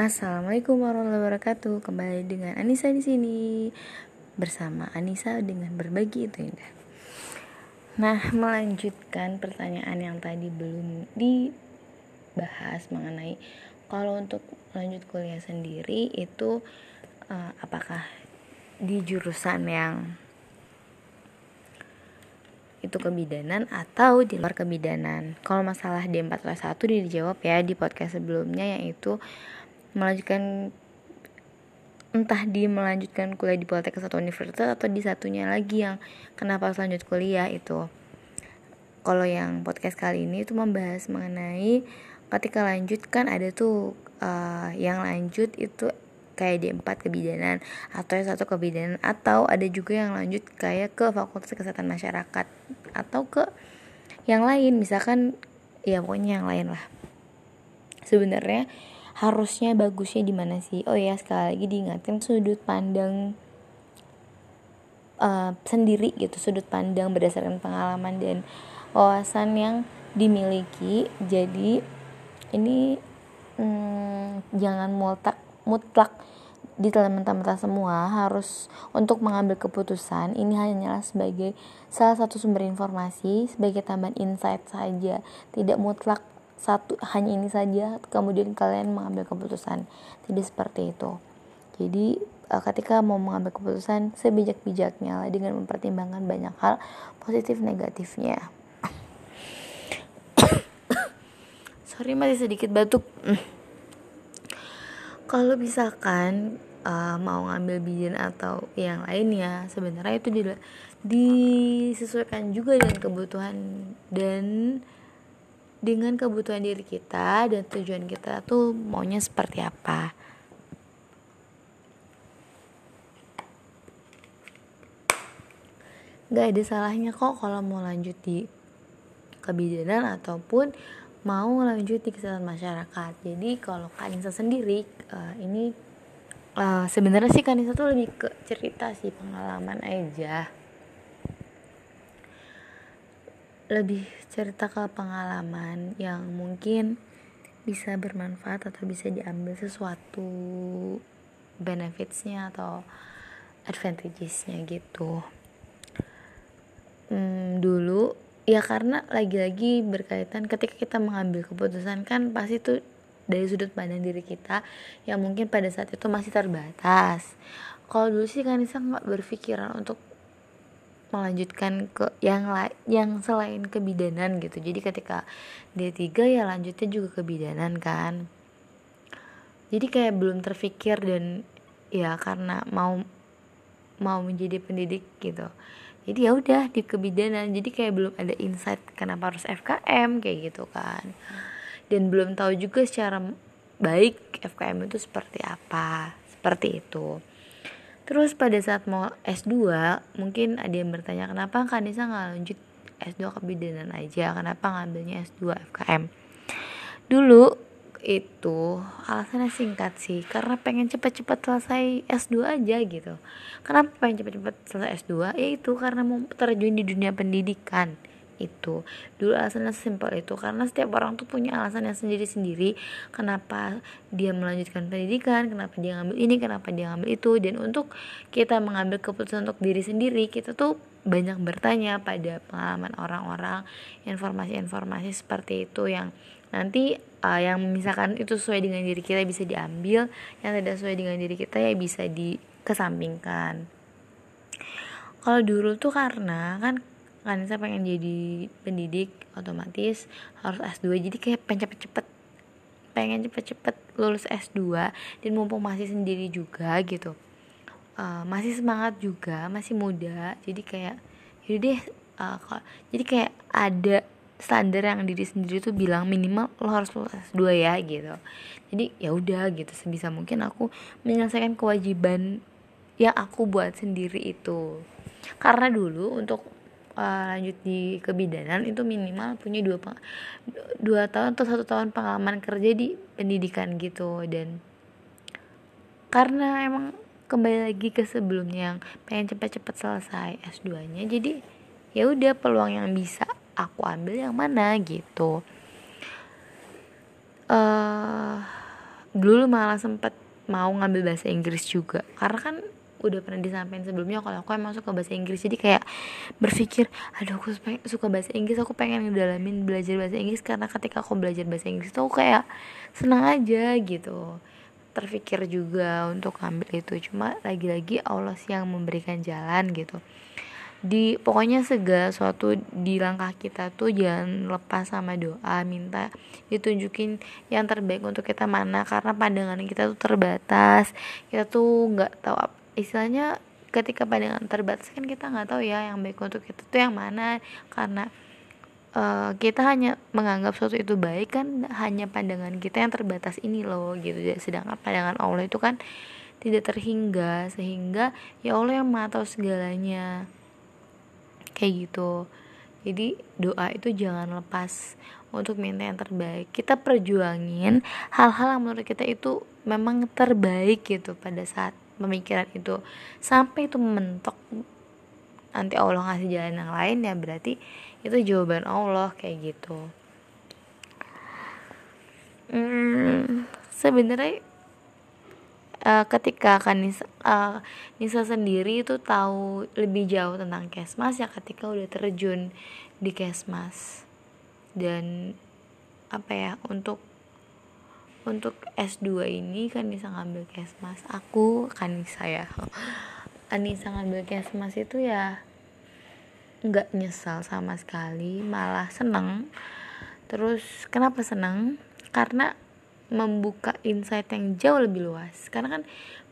Assalamualaikum warahmatullahi wabarakatuh. Kembali dengan Anissa di sini bersama Anissa dengan berbagi itu indah. Nah, melanjutkan pertanyaan yang tadi belum dibahas mengenai kalau untuk lanjut kuliah sendiri itu uh, apakah di jurusan yang itu kebidanan atau di luar kebidanan. Kalau masalah D401 dijawab ya di podcast sebelumnya yaitu melanjutkan entah di melanjutkan kuliah di Politeknik satu universitas atau di satunya lagi yang kenapa harus lanjut kuliah itu. Kalau yang podcast kali ini itu membahas mengenai ketika lanjut kan ada tuh uh, yang lanjut itu kayak D4 kebidanan atau yang satu kebidanan atau ada juga yang lanjut kayak ke Fakultas Kesehatan Masyarakat atau ke yang lain misalkan ya pokoknya yang lain lah sebenarnya harusnya bagusnya di mana sih? Oh ya sekali lagi diingatkan sudut pandang uh, sendiri gitu sudut pandang berdasarkan pengalaman dan wawasan yang dimiliki. Jadi ini hmm, jangan mutlak mutlak di mentah-mentah semua. Harus untuk mengambil keputusan ini hanyalah sebagai salah satu sumber informasi sebagai tambahan insight saja. Tidak mutlak satu hanya ini saja kemudian kalian mengambil keputusan. Tidak seperti itu. Jadi eh, ketika mau mengambil keputusan sebijak-bijaknya lah dengan mempertimbangkan banyak hal positif negatifnya. Sorry masih sedikit batuk. Kalau misalkan uh, mau ngambil bijen atau yang lainnya sebenarnya itu disesuaikan juga dengan kebutuhan dan dengan kebutuhan diri kita dan tujuan kita tuh maunya seperti apa. Gak ada salahnya kok kalau mau lanjut di kebidanan ataupun mau lanjut di kesehatan masyarakat. Jadi kalau Kanisa sendiri uh, ini uh, sebenarnya sih Kanisa tuh lebih ke cerita sih pengalaman aja lebih cerita ke pengalaman yang mungkin bisa bermanfaat atau bisa diambil sesuatu benefitsnya atau advantagesnya gitu. Hmm, dulu ya karena lagi-lagi berkaitan ketika kita mengambil keputusan kan pasti tuh dari sudut pandang diri kita yang mungkin pada saat itu masih terbatas. Kalau dulu sih kan Nisa nggak berpikiran untuk melanjutkan ke yang lain yang selain kebidanan gitu. Jadi ketika D3 ya lanjutnya juga kebidanan kan. Jadi kayak belum terpikir dan ya karena mau mau menjadi pendidik gitu. Jadi ya udah di kebidanan. Jadi kayak belum ada insight kenapa harus FKM kayak gitu kan. Dan belum tahu juga secara baik FKM itu seperti apa. Seperti itu Terus pada saat mau S2 mungkin ada yang bertanya kenapa Kanisa nggak lanjut S2 kebidanan aja? Kenapa ngambilnya S2 FKM Dulu itu alasannya singkat sih karena pengen cepet-cepet selesai S2 aja gitu. Kenapa pengen cepet-cepet selesai S2 ya itu karena mau terjun di dunia pendidikan itu. Dulu alasannya simpel itu karena setiap orang tuh punya alasannya sendiri-sendiri. Kenapa dia melanjutkan pendidikan kenapa dia ngambil ini kenapa dia ngambil itu. Dan untuk kita mengambil keputusan untuk diri sendiri kita tuh banyak bertanya pada pengalaman orang-orang informasi-informasi seperti itu yang nanti uh, yang misalkan itu sesuai dengan diri kita bisa diambil yang tidak sesuai dengan diri kita ya bisa dikesampingkan. Kalau dulu tuh karena kan kan saya pengen jadi pendidik otomatis harus S2 jadi kayak pengen cepet-cepet pengen cepet-cepet lulus S2 dan mumpung masih sendiri juga gitu. Uh, masih semangat juga masih muda. Jadi kayak yaudah deh uh, jadi kayak ada standar yang diri sendiri tuh bilang minimal lo harus lulus S2 ya gitu. Jadi ya udah gitu sebisa mungkin aku menyelesaikan kewajiban yang aku buat sendiri itu. Karena dulu untuk uh, lanjut di kebidanan itu minimal punya dua dua tahun atau satu tahun pengalaman kerja di pendidikan gitu. Dan karena emang kembali lagi ke sebelumnya yang pengen cepet-cepet selesai S2 nya jadi ya udah peluang yang bisa aku ambil yang mana gitu. Uh, dulu malah sempet mau ngambil bahasa Inggris juga karena kan udah pernah disampaikan sebelumnya kalau aku emang suka bahasa Inggris. Jadi kayak berpikir aduh aku suka bahasa Inggris aku pengen ngedalamin belajar bahasa Inggris. Karena ketika aku belajar bahasa Inggris tuh aku kayak senang aja gitu. Terpikir juga untuk ambil itu. Cuma lagi-lagi Allah sih yang memberikan jalan gitu. Di pokoknya segala sesuatu di langkah kita tuh jangan lepas sama doa minta ditunjukin yang terbaik untuk kita. Mana? Karena pandangan kita tuh terbatas. Kita tuh nggak tahu istilahnya ketika pandangan terbatas kan kita nggak tahu ya yang baik untuk kita tuh yang mana. Karena uh, kita hanya menganggap sesuatu itu baik kan hanya pandangan kita yang terbatas ini loh gitu. Sedangkan pandangan Allah itu kan tidak terhingga sehingga ya Allah yang maha tahu segalanya. Kayak gitu. Jadi doa itu jangan lepas untuk minta yang terbaik. Kita perjuangin hal-hal yang menurut kita itu memang terbaik gitu pada saat pemikiran itu. Sampai itu mentok nanti Allah ngasih jalan yang lain ya berarti itu jawaban Allah kayak gitu. Hmm, sebenarnya uh, ketika Kanisa uh, Nisa sendiri itu tahu lebih jauh tentang Kesmas ya ketika udah terjun di Kesmas. Dan apa ya untuk untuk S2 ini kan bisa ngambil Kesmas aku kan Kanisa ya. Anissa ngambil Kesmas itu ya nggak nyesal sama sekali. Malah seneng. Terus kenapa seneng? Karena membuka insight yang jauh lebih luas. Karena kan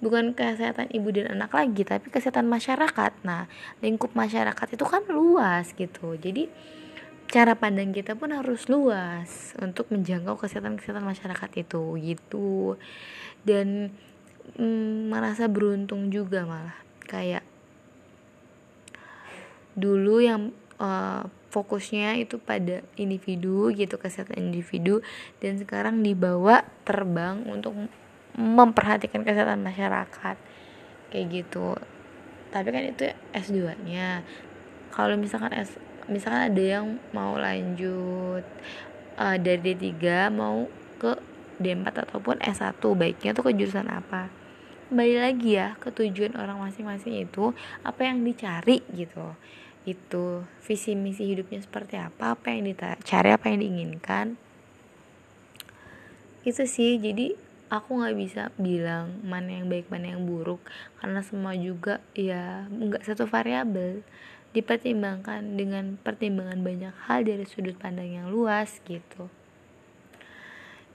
bukan kesehatan ibu dan anak lagi tapi kesehatan masyarakat. Nah lingkup masyarakat itu kan luas gitu. Jadi cara pandang kita pun harus luas untuk menjangkau kesehatan kesehatan masyarakat itu gitu. Dan mm, merasa beruntung juga malah kayak dulu yang uh, fokusnya itu pada individu gitu kesehatan individu dan sekarang dibawa terbang untuk memperhatikan kesehatan masyarakat kayak gitu. Tapi kan itu S2 nya kalau misalkan S misalkan ada yang mau lanjut uh, dari D3 mau ke D4 ataupun S1 baiknya tuh ke jurusan apa? Kembali lagi ya ke tujuan orang masing-masing itu apa yang dicari gitu. Itu visi misi hidupnya seperti apa apa yang dicari apa yang diinginkan. Itu sih jadi aku nggak bisa bilang mana yang baik mana yang buruk karena semua juga ya nggak satu variabel dipertimbangkan dengan pertimbangan banyak hal dari sudut pandang yang luas gitu.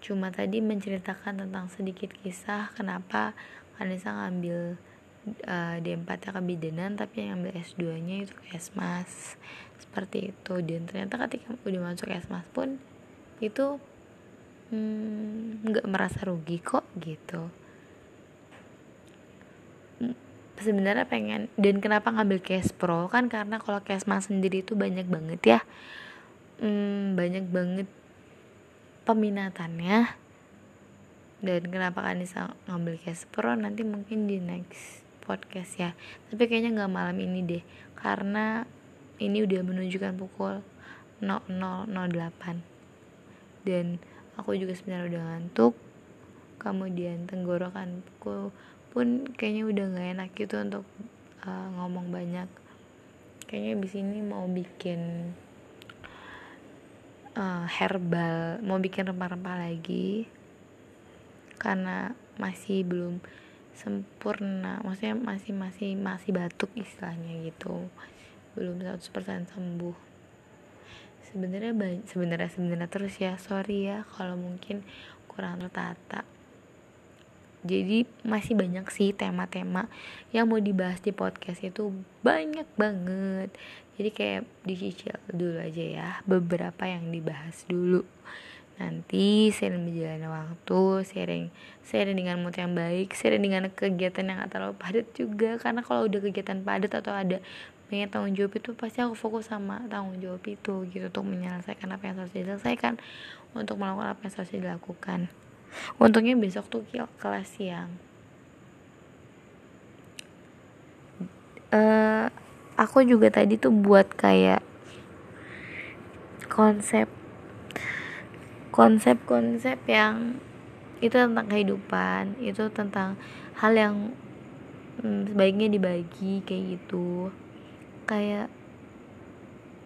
Cuma tadi menceritakan tentang sedikit kisah kenapa Kanisa ngambil uh, D4 nya kebidanan tapi yang ambil S2 nya itu Esmas. Seperti itu. Dan ternyata ketika udah masuk Esmas pun itu hmm, nggak hmm, merasa rugi kok gitu sebenarnya pengen dan kenapa ngambil case pro? Kan karena kalau Kesmas sendiri itu banyak banget ya. Hmm, banyak banget peminatannya. Dan kenapa kan bisa ngambil case pro? Nanti mungkin di next podcast ya. Tapi kayaknya nggak malam ini deh. Karena ini udah menunjukkan pukul 00.08 dan aku juga sebenarnya udah ngantuk. Kemudian tenggorokanku pun kayaknya udah nggak enak gitu untuk uh, ngomong banyak. Kayaknya di sini mau bikin uh, herbal mau bikin rempah-rempah lagi. Karena masih belum sempurna maksudnya masih masih masih batuk istilahnya gitu. Belum 100% sembuh. Sebenarnya sebenarnya sebenarnya terus ya sorry ya kalau mungkin kurang tertata jadi masih banyak sih tema-tema yang mau dibahas di podcast itu banyak banget. Jadi kayak dicicil dulu aja ya beberapa yang dibahas dulu. Nanti sering berjalannya waktu sharing sharing dengan mood yang baik sharing dengan kegiatan yang gak terlalu padat juga. Karena kalau udah kegiatan padat atau ada banyak tanggung jawab itu pasti aku fokus sama tanggung jawab itu gitu untuk menyelesaikan apa yang harus diselesaikan untuk melakukan apa yang harus dilakukan untungnya besok tuh kelas siang. Uh, aku juga tadi tuh buat kayak konsep konsep-konsep yang itu tentang kehidupan itu tentang hal yang hmm, sebaiknya dibagi kayak gitu. Kayak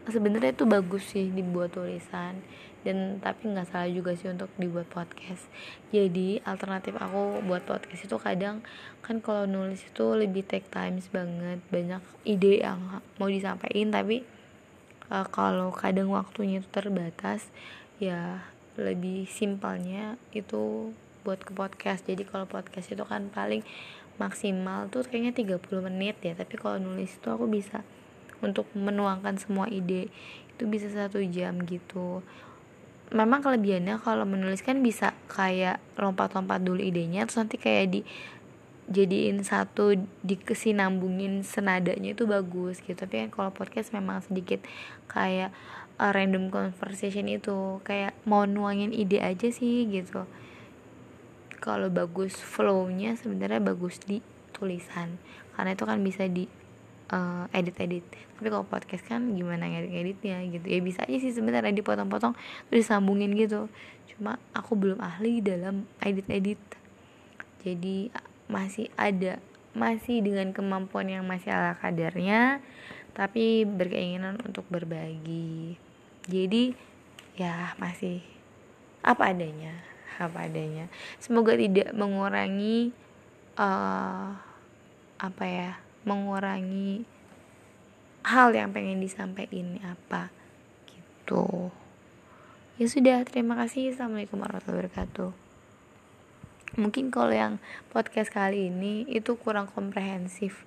sebenarnya itu bagus sih dibuat tulisan. Dan tapi nggak salah juga sih untuk dibuat podcast. Jadi alternatif aku buat podcast itu kadang kan kalau nulis itu lebih take times banget. Banyak ide yang mau disampaikan tapi uh, kalau kadang waktunya itu terbatas ya lebih simpelnya itu buat ke podcast. Jadi kalau podcast itu kan paling maksimal tuh kayaknya 30 menit ya. Tapi kalau nulis itu aku bisa untuk menuangkan semua ide. Itu bisa satu jam gitu. Memang kelebihannya kalau menulis kan bisa kayak lompat-lompat dulu idenya terus nanti kayak di jadiin satu dikesinambungin senadanya itu bagus gitu. Tapi kan kalau podcast memang sedikit kayak uh, random conversation itu kayak mau nuangin ide aja sih gitu. Kalau bagus flownya sebenarnya bagus di tulisan. Karena itu kan bisa di uh, eh, edit edit tapi kalau podcast kan gimana ngedit editnya gitu. Ya bisa aja sih sebenarnya dipotong-potong terus disambungin gitu. Cuma aku belum ahli dalam edit edit jadi masih ada masih dengan kemampuan yang masih ala kadarnya tapi berkeinginan untuk berbagi. Jadi ya masih apa adanya apa adanya. Semoga tidak mengurangi uh, apa ya mengurangi hal yang pengen disampaikan apa gitu. Ya sudah terima kasih. Assalamualaikum warahmatullahi wabarakatuh. Mungkin kalau yang podcast kali ini itu kurang komprehensif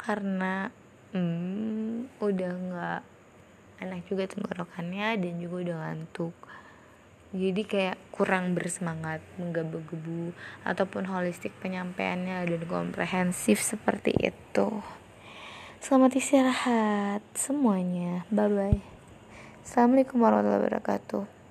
karena hmm, udah nggak enak juga tenggorokannya dan juga udah ngantuk jadi kayak kurang bersemangat menggebu-gebu ataupun holistik penyampaiannya dan komprehensif seperti itu. Selamat istirahat semuanya. Bye bye assalamualaikum warahmatullahi wabarakatuh